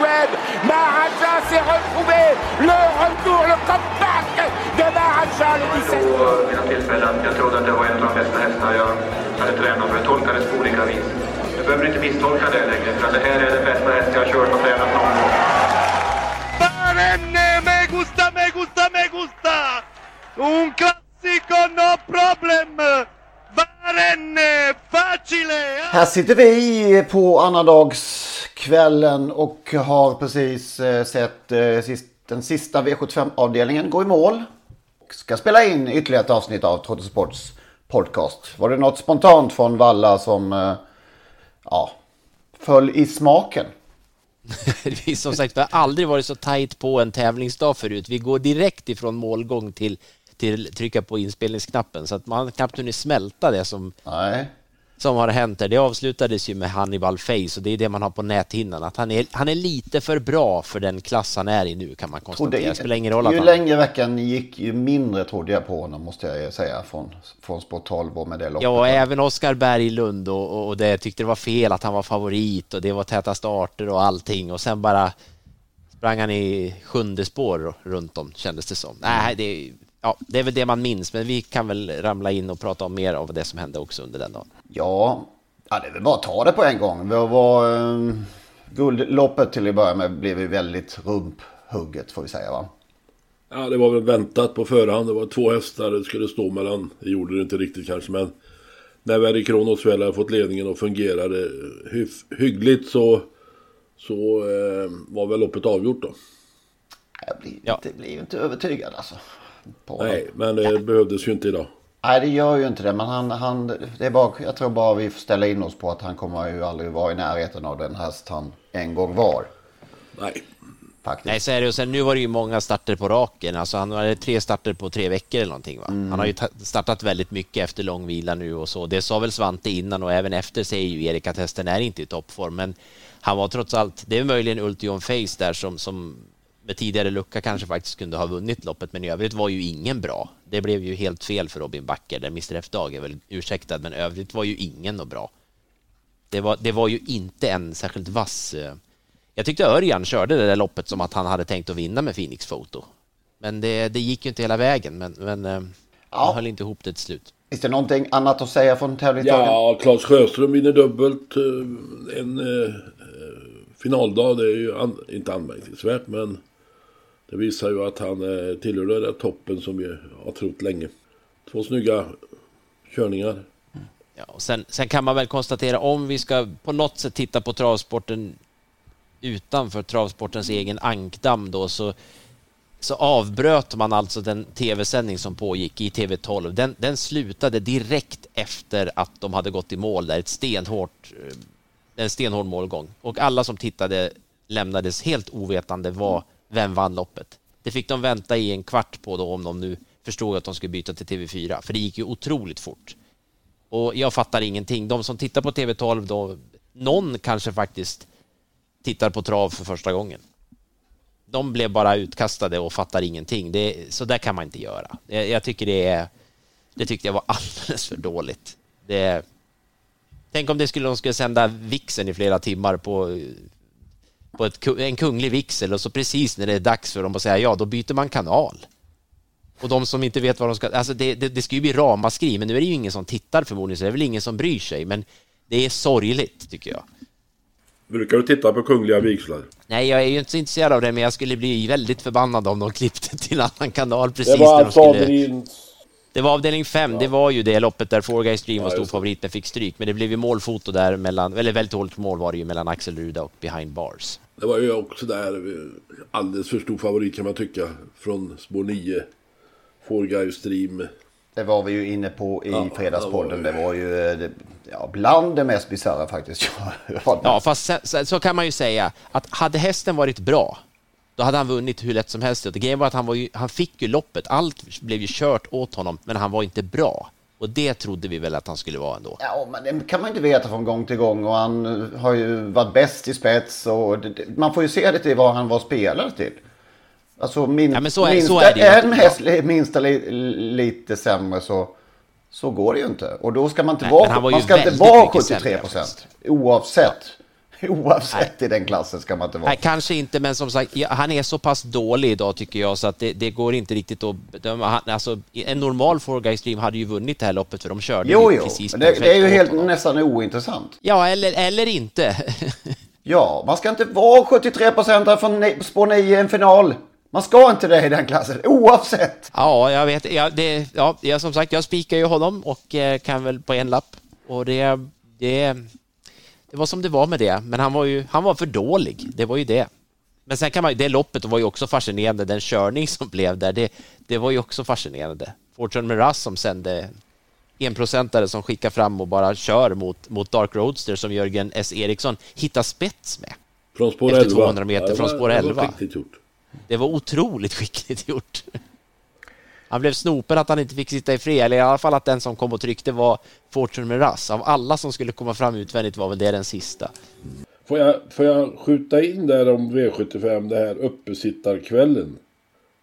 Suède. Maharaja s'est retrouvé. Le retour, le comeback de Maharaja, le 17. på mina tillfällen. Jag trodde att det var en av de bästa hästar jag hade tränat för. Jag tolkade det på olika vis. Du behöver inte misstolka det längre, för att det här är den bästa häst jag har kört och tränat någon gång. Barenne, me gusta, me gusta, me gusta! Un classico, no problem! Barenne, facile! Här sitter vi på annandagskvällen och har precis eh, sett eh, den sista V75-avdelningen gå i mål. Och ska spela in ytterligare ett avsnitt av Trotto Sports podcast. Var det något spontant från Valla som eh, ja, föll i smaken? som sagt vi har aldrig varit så tajt på en tävlingsdag förut. Vi går direkt ifrån målgång till, till trycka på inspelningsknappen så att man knappt hunnit smälta det som, Nej. Som har hänt där. Det avslutades ju med Hannibal Face och det är det man har på näthinnan. Att han är, han är lite för bra för den klass han är i nu kan man konstatera. Det spelar ingen roll att ju han... längre veckan gick ju mindre trodde jag på honom måste jag säga från, från Sport 12 och med det loppet. Ja, och även Oskar Berglund och, och, och det tyckte det var fel att han var favorit och det var täta starter och allting och sen bara sprang han i sjunde spår runt om kändes det som. Nej, det är, ja, det är väl det man minns, men vi kan väl ramla in och prata om mer av det som hände också under den dagen. Ja, ja det är väl bara att ta det på en gång. Det var, eh, guldloppet till att börja med blev ju väldigt rumphugget får vi säga va? Ja, det var väl väntat på förhand. Det var två hästar det skulle stå mellan. Det gjorde det inte riktigt kanske, men när Verry Kronos väl hade fått ledningen och fungerade hyf- hyggligt så, så eh, var väl loppet avgjort då. Jag blir, inte, blir ju inte övertygad alltså. På Nej, men det behövdes ju inte idag. Nej, det gör ju inte det. Men han, han, det är bara, jag tror bara vi får ställa in oss på att han kommer ju aldrig vara i närheten av den häst han en gång var. Nej. Faktiskt. Nej, så är det. Och sen, nu var det ju många starter på raken. Alltså, han hade tre starter på tre veckor eller någonting. Va? Mm. Han har ju ta- startat väldigt mycket efter lång vila nu och så. Det sa väl Svante innan och även efter säger ju Erik att hästen är inte i toppform. Men han var trots allt, det är möjligen Ultion Face där som, som med tidigare lucka kanske faktiskt kunde ha vunnit loppet, men i övrigt var ju ingen bra. Det blev ju helt fel för Robin Backer, där Mr F-dag är väl ursäktad, men övrigt var ju ingen något bra. Det var, det var ju inte en särskilt vass... eh, Jag tyckte Örjan körde det där loppet som att han hade tänkt att vinna med Phoenix Photo. Men det, det gick ju inte hela vägen, men, men eh, han höll inte ihop det till slut. Finns det någonting annat att säga från tävlingsdagen? Ja, Claes Sjöström vinner dubbelt. eh, En eh, finaldag, det är ju an, inte anmärkningsvärt, men det visar ju att han eh, tillhör den där toppen som vi har trott länge. Två snygga körningar. Ja, och sen, sen kan man väl konstatera om vi ska på något sätt titta på travsporten utanför travsportens egen ankdamm då så, så avbröt man alltså den tv-sändning som pågick i TV12. Den, den slutade direkt efter att de hade gått i mål där, ett stenhårt, eh, en stenhård målgång. Och alla som tittade lämnades helt ovetande vad, vem vann loppet. Det fick de vänta i en kvart på då om de nu förstod att de skulle byta till TV4, för det gick ju otroligt fort. Och jag fattar ingenting. De som tittar på TV12 då, någon kanske faktiskt tittar på trav för första gången. De blev bara utkastade och fattar ingenting. Det, så där kan man inte göra. Jag, jag tycker det är, det tyckte jag var alldeles för dåligt. Det, tänk om det skulle, de skulle sända vixen i flera timmar på, på ett, en kunglig vixel och så precis när det är dags för dem att säga ja, då byter man kanal. Och de som inte vet vad de ska... Alltså det, det, det ska ju bli ramaskri, men nu är det ju ingen som tittar förmodligen, så det är väl ingen som bryr sig. Men det är sorgligt, tycker jag. Brukar du titta på Kungliga Vigslar? Nej, jag är ju inte så intresserad av det, men jag skulle bli väldigt förbannad om de klippte till en annan kanal precis Det var där de skulle... Det var avdelning 5, det var ju det loppet där Four Guys Dream var Ja, stor favorit men fick stryk. Men det blev ju målfoto där mellan, eller väldigt dåligt mål var det ju mellan Axel Ruda och Behind Bars. Det var ju också där alldeles för stor favorit kan man tycka. Från spår 9. Four Guys Stream. Det var vi ju inne på i Ja, Fredagspodden. det Det var ju eh, det, ja, bland det mest bisarra faktiskt. Ja, Ja, fast så, så kan man ju säga att hade hästen varit bra, då hade han vunnit hur lätt som helst. Det grejen var att han, var ju, han fick ju loppet, allt blev ju kört åt honom, men han var inte bra. Och det trodde vi väl att han skulle vara ändå. Ja, men det kan man inte veta från gång till gång och han har ju varit bäst i spets och det, man får ju se det till vad han var spelare till. Alltså min, Ja, så är- minsta, så är det en häst minsta li, lite sämre så, så går det ju inte. Och då ska man inte Nej, vara, man ska inte vara mycket 73 sämre procent. Oavsett. Oavsett i den klassen ska man inte vara. Nej, kanske inte, men som sagt, han är så pass dålig idag tycker jag så att det, det går inte riktigt att bedöma. Alltså, en normal Four Guys Dream hade ju vunnit det här loppet för de körde Jo, jo, precis men det, det är ju helt nästan ointressant. Ja, eller, eller inte. Ja, man ska inte vara 73 procent från spår 9 i en final. Man ska inte det i den klassen, oavsett. Ja, jag vet. Ja, det, ja, som sagt, jag spikar ju honom och eh, kan väl på en lapp. Och det, det, det var som det var med det. Men han var ju han var för dålig. Det var ju det. Men sen kan man det loppet var ju också fascinerande. Den körning som blev där, det, det var ju också fascinerande. Fortune Miraz som sände enprocentare som skickar fram och bara kör mot, mot Dark Roadster som Jörgen S. Eriksson hittar spets med. Från spår Efter 11. 200 meter Ja, det från var- spår det var 11. skickligt gjort. Det var otroligt skickligt gjort. Han blev snopen att han inte fick sitta i fred, eller i alla fall att den som kom och tryckte var Fortune Miraz. Av alla som skulle komma fram utvändigt var väl det den sista. Får jag, får jag skjuta in där om V75, det här uppesittarkvällen.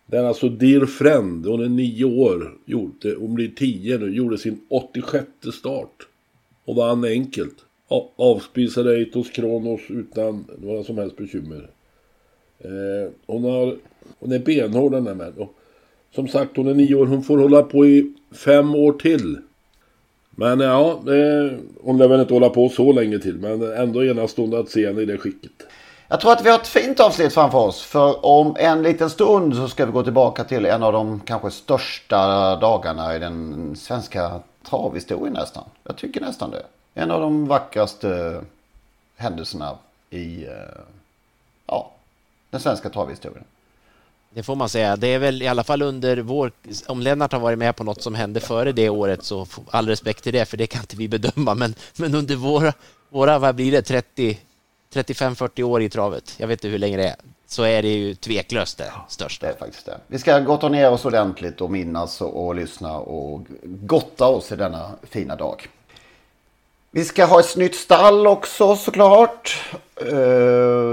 Den alltså Dear Friend, hon är nio år, gjorde, hon blir tio nu, gjorde sin 86 start. Och vann enkelt. Avspisade Eitos Kronos utan några som helst bekymmer. Eh, hon, har, hon är benhård den där männen. Som sagt, hon är nio år, hon får hålla på i fem år till. Men ja, eh, hon lär väl inte hålla på så länge till. Men ändå enastående att se henne i det skicket. Jag tror att vi har ett fint avsnitt framför oss. För om en liten stund så ska vi gå tillbaka till en av de kanske största dagarna i den svenska travhistorien nästan. Jag tycker nästan det. En av de vackraste händelserna i eh, ja, den svenska travhistorien. Det får man säga. Det är väl i alla fall under vår... Om Lennart har varit med på något som hände före det året så all respekt till det, för det kan inte vi bedöma. Men, men under våra, våra, vad blir det, 30, 35-40 år i travet, jag vet inte hur länge det är, så är det ju tveklöst det största. Det är faktiskt det. Vi ska gotta ner oss ordentligt och minnas och, och lyssna och gotta oss i denna fina dag. Vi ska ha ett nytt stall också såklart. Eh,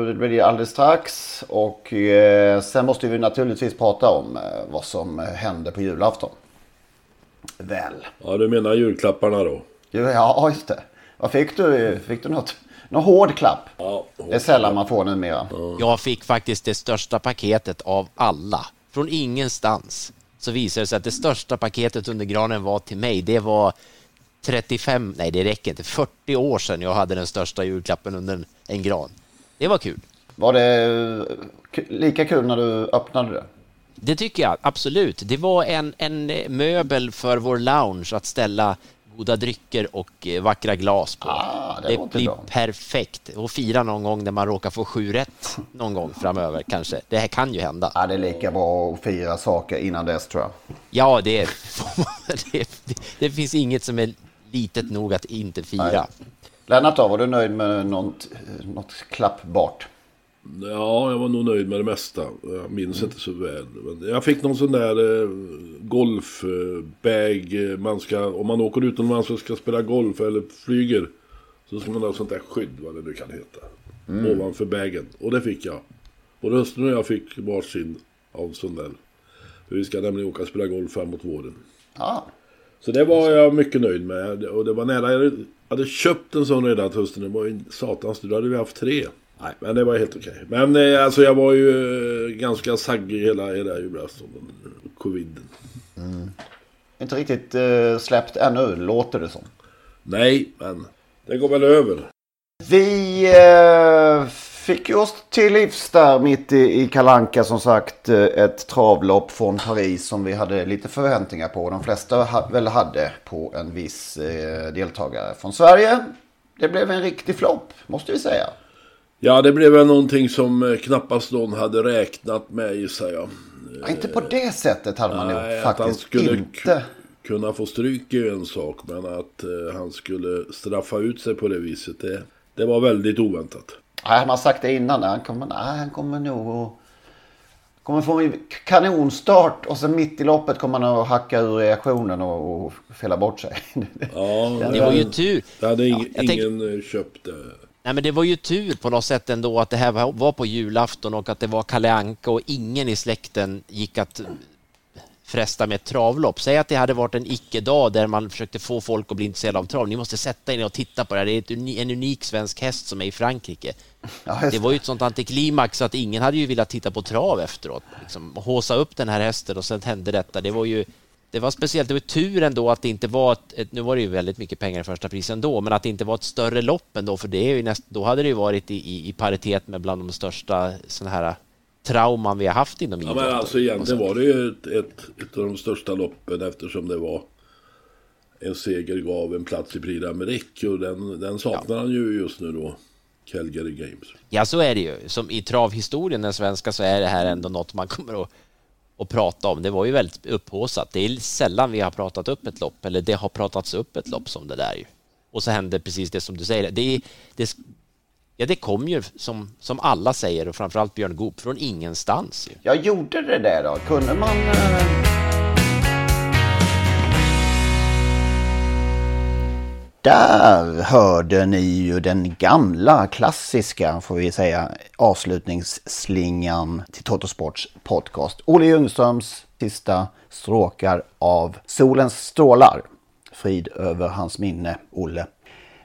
Det blir alldeles strax. Och eh, sen måste vi naturligtvis prata om eh, vad som hände på julafton. Väl. Ja, du menar julklapparna då? Ja, just det. Vad fick du? Fick du något? Någon hård klapp? Ja, Det är sällan man får numera. Jag fick faktiskt det största paketet av alla. Från ingenstans så visade det sig att det största paketet under granen var till mig. Det var 35, nej det räcker inte, 40 år sedan jag hade den största julklappen under en, en gran. Det var kul. Var det k- lika kul när du öppnade det? Det tycker jag absolut. Det var en, en möbel för vår lounge att ställa goda drycker och eh, vackra glas på. Ah, det det blir bra. perfekt. Och fira någon gång när man råkar få sju rätt någon gång framöver kanske. Det här kan ju hända. Ja, det är lika bra att fira saker innan dess tror jag. Ja, det, det, det, det finns inget som är litet nog att inte fira. Lennart då, var du nöjd med något, något klappbart? Ja, jag var nog nöjd med det mesta. Jag minns inte så väl. Men jag fick någon sån där eh, golfbag. Eh, man ska, om man åker utomlands och ska spela golf eller flyger. Så ska man ha sånt där skydd, vad det nu kan heta. Mm. Ovanför bagen. Och det fick jag. Och hustrun och jag fick varsin av sån där. För vi ska nämligen åka och spela golf framåt våren. Ja, Så det var jag mycket nöjd med. Och det var nära. Jag hade köpt en sån redan till hösten. Det var ju satans Då hade vi haft tre. Nej, men det var helt okej. Men eh, alltså jag var ju eh, ganska saggig hela, hela julafton. Coviden. inte riktigt eh, släppt ännu, låter det som. Nej, men det går väl över. Vi eh, fick ju oss till livs där mitt i, i Kalanka som sagt eh, ett travlopp från Paris som vi hade lite förväntningar på. De flesta ha, väl hade på en viss eh, deltagare från Sverige. Det blev en riktig flopp måste vi säga. Ja, det blev väl någonting som eh, knappast någon hade räknat med gissar jag. Ja, inte på det sättet hade man Nej, gjort att han faktiskt. skulle Inte. kunna få stryk är ju en sak. Men att eh, han skulle straffa ut sig på det viset, det, det var väldigt oväntat. Nej, han har sagt det innan. Han kommer, nej, han kommer nog att... Kommer få en kanonstart och sen mitt i loppet kommer han att hacka ur reaktionen och, och fälla bort sig. Ja, Det var ju tur. Det hade ing, tänk- ingen eh, köpt det. Nej men det var ju tur på något sätt ändå att det här var var på julafton och att det var Kalle Anka och ingen i släkten gick att fresta med ett travlopp. Säg att det hade varit en icke-dag där man försökte få folk att bli intresserade av trav. Ni måste sätta er ner och titta på det här. Det är uni- en unik svensk häst som är i Frankrike. Ja, Det var ju ett sånt antiklimax att ingen hade ju velat titta på trav efteråt. Liksom, håsa upp den här hästen och sen hände detta. Det var ju det var speciellt, det var tur ändå att det inte var ett, ett, nu var det ju väldigt mycket pengar i första pris ändå, men att det inte var ett större lopp ändå, för det är ju näst, då hade det ju varit i, i, i paritet med bland de största sådana här trauman vi har haft inom Ja, idrotten. men alltså egentligen var det ju ett, ett, ett av de största loppen eftersom det var en seger gav en plats i Prix d'Amérique och den, den saknar han ju just nu då. Calgary Games. Ja, så är det ju. Som i travhistorien, den svenska, så är det här ändå något man kommer att, att prata om. Det var ju väldigt upphaussat. Det är sällan vi har pratat upp ett lopp, eller det har pratats upp ett lopp som det där ju. Och så hände precis det som du säger. Det, det, ja, det kom ju som, som alla säger, och framförallt Björn Goop, från ingenstans. Ju. Jag gjorde det där då. Kunde man... Eh... Där hörde ni ju den gamla klassiska, får vi säga, avslutningsslingan till Totosports podcast. Olle Ljungströms sista stråkar av Solens strålar. Frid över hans minne, Olle.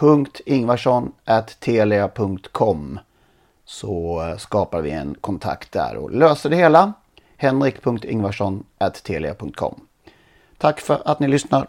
henrik.ingvarsson.telia.com så eh, skapar vi en kontakt där och löser det hela. henrik.ingvarsson.telia.com Tack för att ni lyssnar.